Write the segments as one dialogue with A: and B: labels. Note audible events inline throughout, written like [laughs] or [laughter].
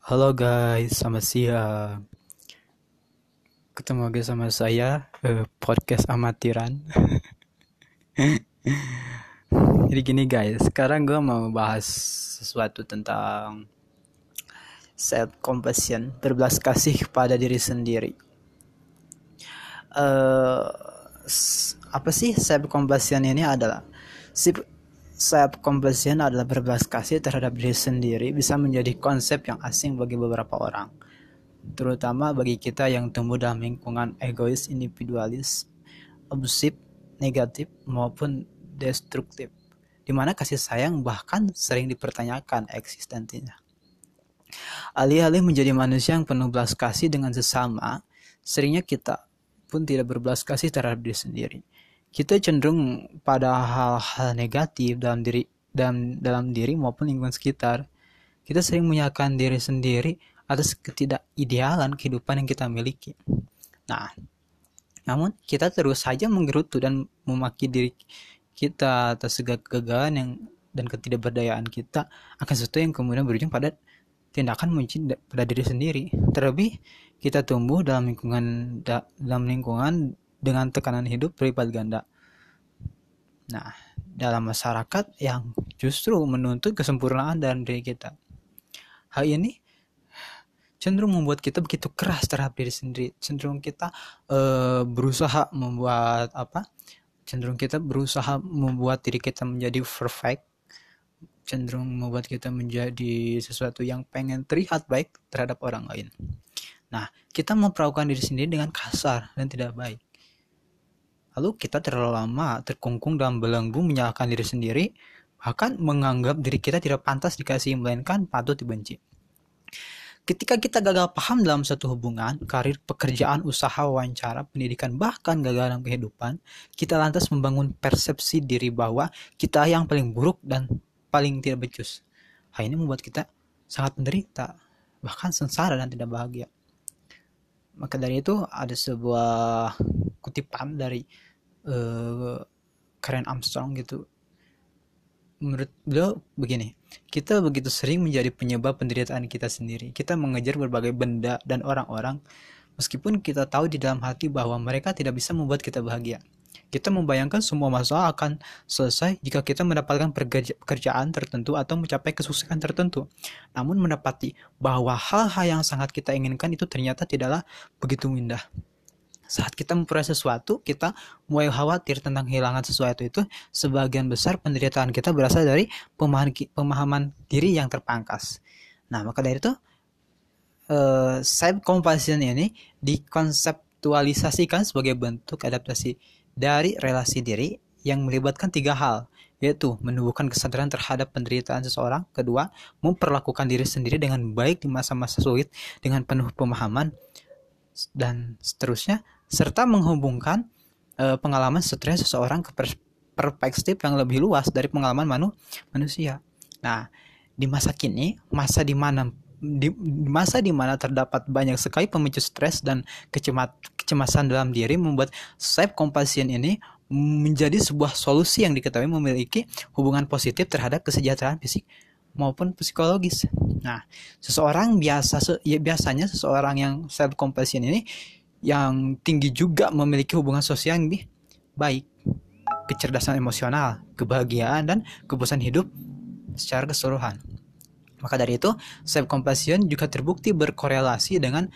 A: Halo guys, selamat siang. Ketemu lagi sama saya eh, podcast amatiran. [laughs] Jadi gini guys, sekarang gue mau bahas sesuatu tentang self compassion, berbelas kasih kepada diri sendiri. Eh apa sih self compassion ini adalah si self compassion adalah berbelas kasih terhadap diri sendiri bisa menjadi konsep yang asing bagi beberapa orang terutama bagi kita yang tumbuh dalam lingkungan egois, individualis, abusif, negatif maupun destruktif di mana kasih sayang bahkan sering dipertanyakan eksistensinya. Alih-alih menjadi manusia yang penuh belas kasih dengan sesama, seringnya kita pun tidak berbelas kasih terhadap diri sendiri kita cenderung pada hal-hal negatif dalam diri dalam dalam diri maupun lingkungan sekitar. Kita sering menyalahkan diri sendiri atas ketidakidealan kehidupan yang kita miliki. Nah, namun kita terus saja menggerutu dan memaki diri kita atas segala kegagalan yang dan ketidakberdayaan kita akan sesuatu yang kemudian berujung pada tindakan mencintai pada diri sendiri. Terlebih kita tumbuh dalam lingkungan dalam lingkungan dengan tekanan hidup berlipat ganda. Nah, dalam masyarakat yang justru menuntut kesempurnaan dalam diri kita. Hal ini cenderung membuat kita begitu keras terhadap diri sendiri. Cenderung kita uh, berusaha membuat apa? Cenderung kita berusaha membuat diri kita menjadi perfect. Cenderung membuat kita menjadi sesuatu yang pengen terlihat baik terhadap orang lain. Nah, kita memperlakukan diri sendiri dengan kasar dan tidak baik. Lalu kita terlalu lama terkungkung dalam belenggu menyalahkan diri sendiri, bahkan menganggap diri kita tidak pantas dikasih, melainkan patut dibenci. Ketika kita gagal paham dalam satu hubungan, karir, pekerjaan, usaha, wawancara, pendidikan, bahkan gagal dalam kehidupan, kita lantas membangun persepsi diri bahwa kita yang paling buruk dan paling tidak becus. Hal ini membuat kita sangat menderita, bahkan sengsara dan tidak bahagia. Maka dari itu ada sebuah kutipan dari uh, Karen Armstrong gitu. Menurut beliau begini kita begitu sering menjadi penyebab penderitaan kita sendiri. Kita mengejar berbagai benda dan orang-orang meskipun kita tahu di dalam hati bahwa mereka tidak bisa membuat kita bahagia. Kita membayangkan semua masalah akan selesai jika kita mendapatkan pekerjaan tertentu atau mencapai kesuksesan tertentu. Namun mendapati bahwa hal-hal yang sangat kita inginkan itu ternyata tidaklah begitu indah saat kita memperoleh sesuatu, kita mulai khawatir tentang kehilangan sesuatu itu, sebagian besar penderitaan kita berasal dari pemahaman, pemahaman diri yang terpangkas. Nah, maka dari itu, uh, self compassion ini dikonseptualisasikan sebagai bentuk adaptasi dari relasi diri yang melibatkan tiga hal, yaitu menumbuhkan kesadaran terhadap penderitaan seseorang, kedua, memperlakukan diri sendiri dengan baik di masa-masa sulit dengan penuh pemahaman, dan seterusnya serta menghubungkan uh, pengalaman stres seseorang ke perspektif yang lebih luas dari pengalaman manu manusia. Nah, di masa kini, masa di mana di masa di mana terdapat banyak sekali pemicu stres dan kecemat, kecemasan dalam diri membuat self compassion ini menjadi sebuah solusi yang diketahui memiliki hubungan positif terhadap kesejahteraan fisik maupun psikologis. Nah, seseorang biasa ya biasanya seseorang yang self compassion ini yang tinggi juga memiliki hubungan sosial yang lebih baik, kecerdasan emosional, kebahagiaan, dan kepuasan hidup secara keseluruhan. Maka dari itu, self-compassion juga terbukti berkorelasi dengan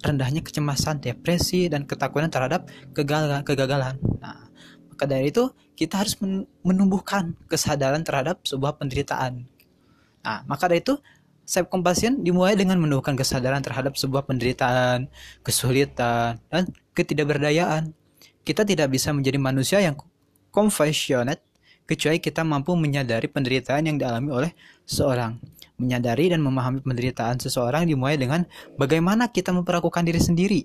A: rendahnya kecemasan, depresi, dan ketakutan terhadap kegagalan. kegagalan. Nah, maka dari itu, kita harus menumbuhkan kesadaran terhadap sebuah penderitaan. Nah, maka dari itu, self compassion dimulai dengan menumbuhkan kesadaran terhadap sebuah penderitaan, kesulitan, dan ketidakberdayaan. Kita tidak bisa menjadi manusia yang compassionate kecuali kita mampu menyadari penderitaan yang dialami oleh seorang. Menyadari dan memahami penderitaan seseorang dimulai dengan bagaimana kita memperlakukan diri sendiri.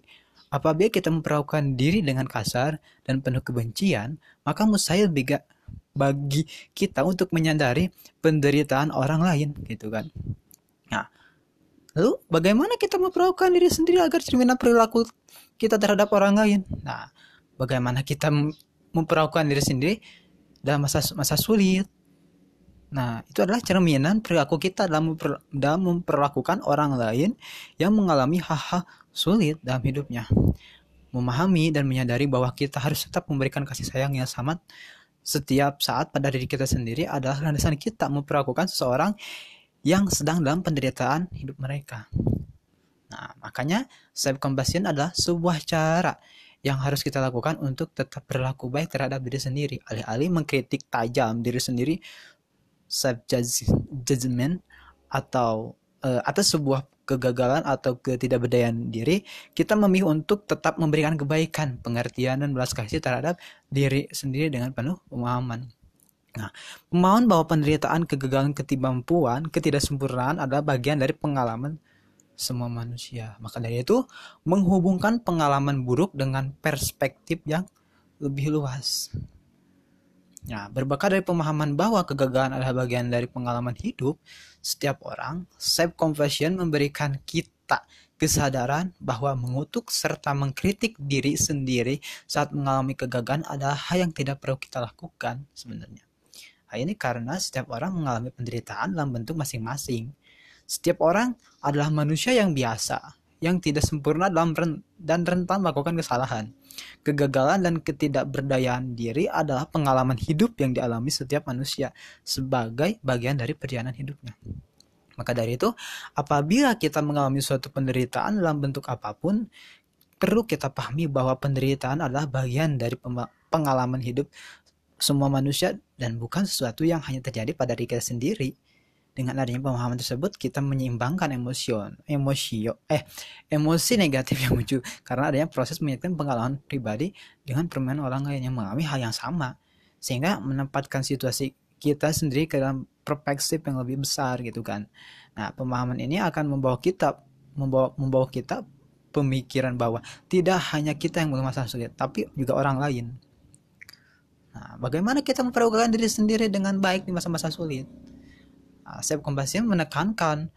A: Apabila kita memperlakukan diri dengan kasar dan penuh kebencian, maka mustahil bagi kita untuk menyadari penderitaan orang lain, gitu kan. Nah, lalu bagaimana kita memperlakukan diri sendiri agar cerminan perilaku kita terhadap orang lain? Nah, bagaimana kita memperlakukan diri sendiri dalam masa masa sulit? Nah, itu adalah cerminan perilaku kita dalam, memper, dalam memperlakukan orang lain yang mengalami hal-hal sulit dalam hidupnya. Memahami dan menyadari bahwa kita harus tetap memberikan kasih sayang yang sama setiap saat pada diri kita sendiri adalah landasan kita memperlakukan seseorang yang sedang dalam penderitaan hidup mereka. Nah, makanya self compassion adalah sebuah cara yang harus kita lakukan untuk tetap berlaku baik terhadap diri sendiri. Alih-alih mengkritik tajam diri sendiri, self judgment atau uh, atas sebuah kegagalan atau ketidakberdayaan diri, kita memilih untuk tetap memberikan kebaikan, pengertian dan belas kasih terhadap diri sendiri dengan penuh pemahaman. Nah, pemahaman bahwa penderitaan, kegagalan, ketidakmampuan, ketidaksempurnaan adalah bagian dari pengalaman semua manusia. Maka dari itu, menghubungkan pengalaman buruk dengan perspektif yang lebih luas. Nah, berbakat dari pemahaman bahwa kegagalan adalah bagian dari pengalaman hidup setiap orang, self confession memberikan kita kesadaran bahwa mengutuk serta mengkritik diri sendiri saat mengalami kegagalan adalah hal yang tidak perlu kita lakukan sebenarnya. Ini karena setiap orang mengalami penderitaan dalam bentuk masing-masing. Setiap orang adalah manusia yang biasa, yang tidak sempurna dalam ren dan rentan melakukan kesalahan. Kegagalan dan ketidakberdayaan diri adalah pengalaman hidup yang dialami setiap manusia sebagai bagian dari perjalanan hidupnya. Maka dari itu, apabila kita mengalami suatu penderitaan dalam bentuk apa pun, perlu kita pahami bahwa penderitaan adalah bagian dari pengalaman hidup semua manusia dan bukan sesuatu yang hanya terjadi pada diri kita sendiri. Dengan adanya pemahaman tersebut kita menyeimbangkan emosion emosi eh emosi negatif yang muncul karena adanya proses menyiapkan pengalaman pribadi dengan permainan orang lain yang mengalami hal yang sama. Sehingga menempatkan situasi kita sendiri ke dalam perspektif yang lebih besar gitu kan. Nah pemahaman ini akan membawa kita membawa membawa kita pemikiran bahwa tidak hanya kita yang bermasalah sulit tapi juga orang lain nah bagaimana kita memperlakukan diri sendiri dengan baik di masa-masa sulit? Ah, self compassion menekankan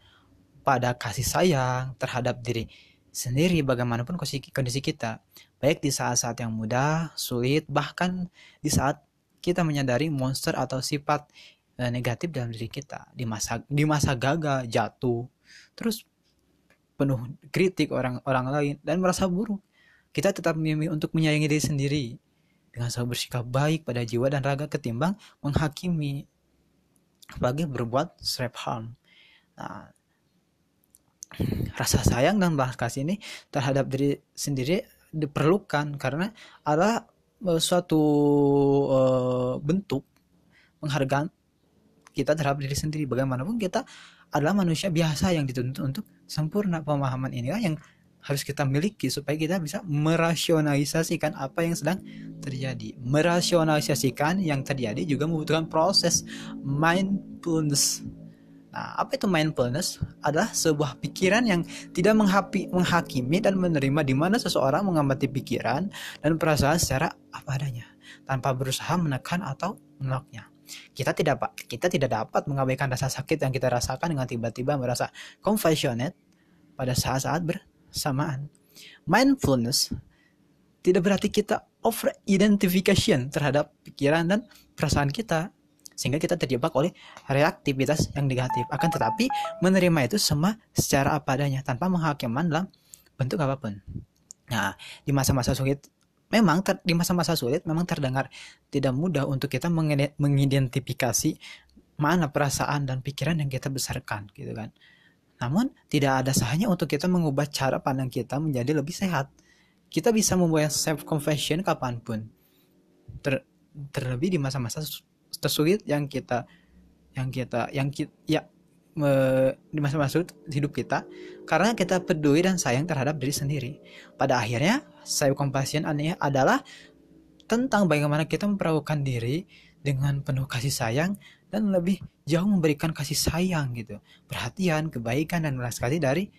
A: pada kasih sayang terhadap diri sendiri bagaimanapun kondisi kita. Baik di saat-saat yang mudah, sulit, bahkan di saat kita menyadari monster atau sifat eh, negatif dalam diri kita. Di masa di masa gagal, jatuh, terus penuh kritik orang-orang lain dan merasa buruk. Kita tetap memilih untuk menyayangi diri sendiri dengan selalu bersikap baik pada jiwa dan raga ketimbang menghakimi bagi berbuat self harm. Nah, rasa sayang dan belas kasih ini terhadap diri sendiri diperlukan karena ada uh, suatu uh, bentuk penghargaan kita terhadap diri sendiri bagaimanapun kita adalah manusia biasa yang dituntut untuk sempurna pemahaman inilah yang harus kita miliki supaya kita bisa merasionalisasikan apa yang sedang terjadi. Merasionalisasikan yang terjadi juga membutuhkan proses mindfulness. Nah, apa itu mindfulness? Adalah sebuah pikiran yang tidak menghapi, menghakimi dan menerima di mana seseorang mengamati pikiran dan perasaan secara apa adanya, tanpa berusaha menekan atau menolaknya. Kita tidak kita tidak dapat mengabaikan rasa sakit yang kita rasakan dengan tiba-tiba merasa compassionate pada saat-saat ber samaan. Mindfulness tidak berarti kita over identification terhadap pikiran dan perasaan kita sehingga kita terjebak oleh reaktivitas yang negatif. Akan tetapi menerima itu semua secara apa adanya tanpa menghakiman dalam bentuk apa pun. Nah di masa-masa sulit memang ter, di masa-masa sulit memang terdengar tidak mudah untuk kita mengidentifikasi mana perasaan dan pikiran yang kita besarkan gitu kan namun, tidak ada sahnya untuk kita mengubah cara pandang kita menjadi lebih sehat. Kita bisa membuat self-confession kapan pun. Ter, terlebih di masa-masa tersulit yang kita yang kita yang kita ya me, di masa-masa hidup kita karena kita peduli dan sayang terhadap diri sendiri. Pada akhirnya, self compassion adalah tentang bagaimana kita memperlakukan diri dengan penuh kasih sayang dan lebih jauh memberikan kasih sayang gitu, perhatian, kebaikan dan belas kasih dari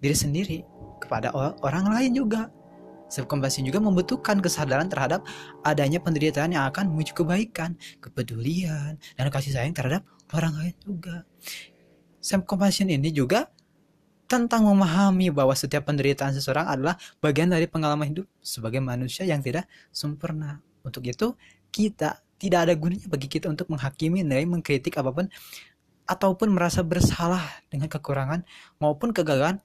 A: diri sendiri kepada orang lain juga. Self compassion juga membutuhkan kesadaran terhadap adanya penderitaan yang akan menuju kebaikan, kepedulian, dan kasih sayang terhadap orang lain juga. Self compassion ini juga tentang memahami bahwa setiap penderitaan seseorang adalah bagian dari pengalaman hidup sebagai manusia yang tidak sempurna. Untuk itu, kita tidak ada gunanya bagi kita untuk menghakimi, nilai, mengkritik apa pun ataupun merasa bersalah dengan kekurangan maupun kegagalan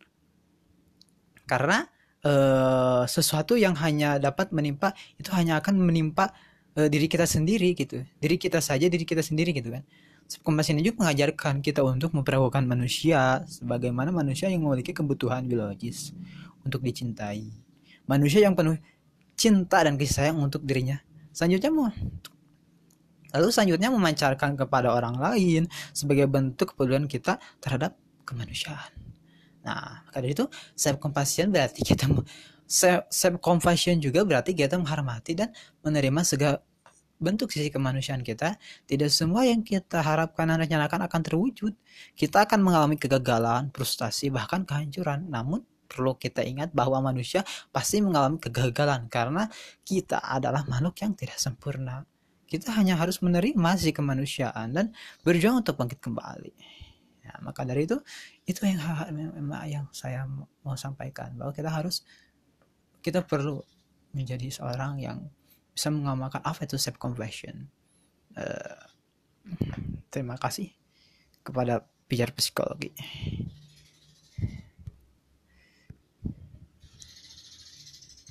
A: karena uh, sesuatu yang hanya dapat menimpa itu hanya akan menimpa uh, diri kita sendiri gitu diri kita saja diri kita sendiri gitu kan Kompas ini juga mengajarkan kita untuk memperlakukan manusia sebagaimana manusia yang memiliki kebutuhan biologis untuk dicintai. Manusia yang penuh cinta dan kasih sayang untuk dirinya. Selanjutnya mau lalu selanjutnya memancarkan kepada orang lain sebagai bentuk kepedulian kita terhadap kemanusiaan. Nah, maka dari itu self compassion berarti kita self compassion juga berarti kita menghormati dan menerima segala bentuk sisi kemanusiaan kita, tidak semua yang kita harapkan dan rencanakan akan terwujud. Kita akan mengalami kegagalan, frustasi, bahkan kehancuran. Namun, perlu kita ingat bahwa manusia pasti mengalami kegagalan karena kita adalah makhluk yang tidak sempurna. Kita hanya harus menerima sisi kemanusiaan dan berjuang untuk bangkit kembali. Ya, maka dari itu, itu yang yang saya mau sampaikan bahwa kita harus kita perlu menjadi seorang yang bisa mengamalkan apa itu self compassion uh, terima kasih kepada pijar psikologi